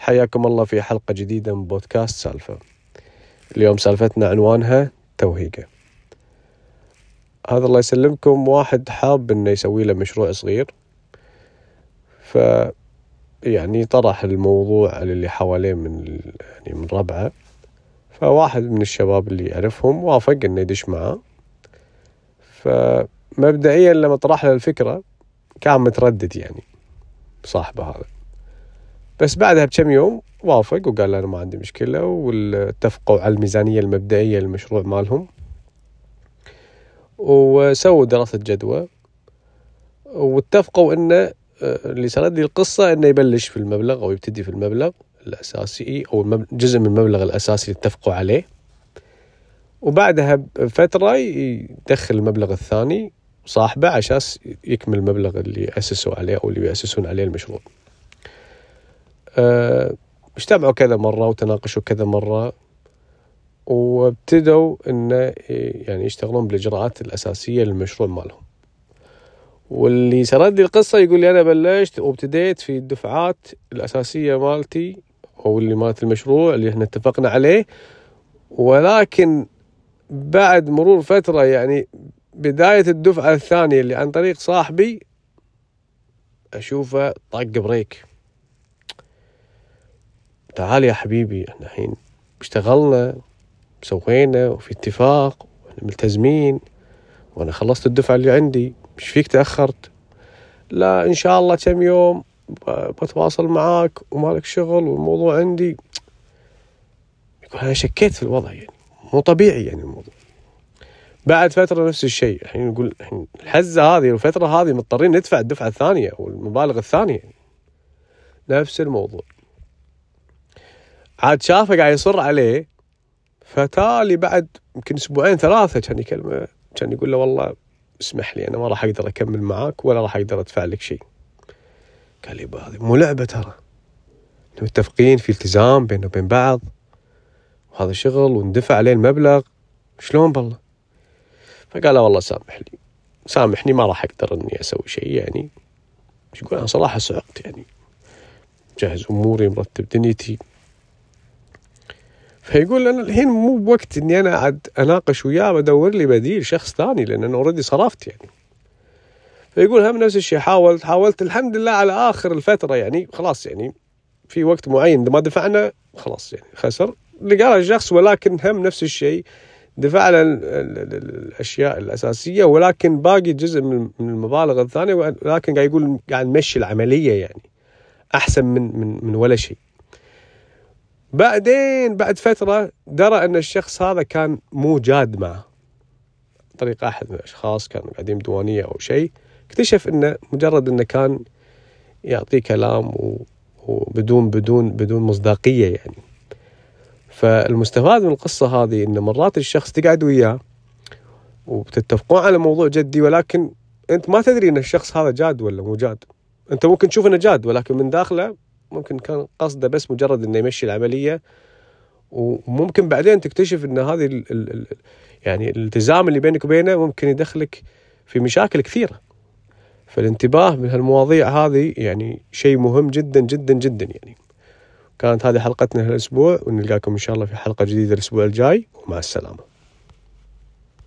حياكم الله في حلقة جديدة من بودكاست سالفة. اليوم سالفتنا عنوانها توهيقة. هذا الله يسلمكم واحد حاب إنه يسوي له مشروع صغير. ف يعني طرح الموضوع اللي حواليه من يعني من ربعه. فواحد من الشباب اللي يعرفهم وافق إنه يدش معاه. فمبدئيا لما طرح له الفكرة كان متردد يعني صاحبه هذا. بس بعدها بكم يوم وافق وقال أنا ما عندي مشكلة واتفقوا على الميزانية المبدئية للمشروع مالهم وسووا دراسة جدوى واتفقوا إنه اللي سرد لي القصة إنه يبلش في المبلغ أو يبتدي في المبلغ الأساسي أو جزء من المبلغ الأساسي اللي اتفقوا عليه وبعدها بفترة يدخل المبلغ الثاني صاحبه عشان يكمل المبلغ اللي أسسوا عليه أو اللي يأسسون عليه المشروع. أه اجتمعوا كذا مرة وتناقشوا كذا مرة وابتدوا انه يعني يشتغلون بالإجراءات الأساسية للمشروع مالهم. واللي سرد لي القصة يقول لي أنا بلشت وابتديت في الدفعات الأساسية مالتي أو اللي مالت المشروع اللي إحنا اتفقنا عليه ولكن بعد مرور فترة يعني بداية الدفعة الثانية اللي عن طريق صاحبي أشوفه طق بريك تعال يا حبيبي إحنا الحين اشتغلنا سوينا وفي اتفاق ملتزمين وأنا خلصت الدفعة اللي عندي مش فيك تأخرت. لا إن شاء الله كم يوم بتواصل معاك ومالك شغل والموضوع عندي. يقول أنا شكيت في الوضع يعني مو طبيعي يعني الموضوع. بعد فترة نفس الشيء الحين نقول الحين الحزة هذه والفترة هذه مضطرين ندفع الدفعة الثانية والمبالغ الثانية. نفس الموضوع. عاد شافه قاعد يصر عليه فتالي بعد يمكن أسبوعين ثلاثة كان يكلمه كان يقول له والله اسمح لي أنا ما راح أقدر أكمل معاك ولا راح أقدر أدفع لك شيء. قال لي هذه مو لعبة ترى. متفقين في التزام بيننا وبين بعض وهذا شغل وندفع عليه المبلغ شلون بالله؟ فقال له والله سامح لي سامحني ما راح أقدر إني أسوي شيء يعني. يقول أنا صراحة صعقت يعني. جهز أموري مرتب دنيتي. فيقول أنا الحين مو بوقت إني أنا قاعد أناقش وياه بدور لي بديل شخص ثاني لأن أنا اوريدي صرفت يعني فيقول هم نفس الشيء حاولت حاولت الحمد لله على آخر الفترة يعني خلاص يعني في وقت معين ما دفعنا خلاص يعني خسر لقى الشخص ولكن هم نفس الشيء دفع له الأشياء الأساسية ولكن باقي جزء من المبالغ الثانية ولكن قاعد يقول قاعد نمشي العملية يعني أحسن من من من ولا شيء. بعدين بعد فترة درى أن الشخص هذا كان مو جاد معه. طريق أحد من الأشخاص كان قاعدين بديوانية أو شيء اكتشف أنه مجرد أنه كان يعطيه كلام وبدون بدون بدون مصداقية يعني. فالمستفاد من القصة هذه إن مرات الشخص تقعد وياه وبتتفقون على موضوع جدي ولكن أنت ما تدري إن الشخص هذا جاد ولا مو جاد أنت ممكن تشوف إنه جاد ولكن من داخله ممكن كان قصده بس مجرد إنه يمشي العملية. وممكن بعدين تكتشف إن هذه ال ال يعني الالتزام اللي بينك وبينه ممكن يدخلك في مشاكل كثيرة. فالانتباه من هالمواضيع هذه يعني شيء مهم جدا جدا جدا يعني. كانت هذه حلقتنا هالاسبوع ونلقاكم إن شاء الله في حلقة جديدة الأسبوع الجاي. ومع السلامة.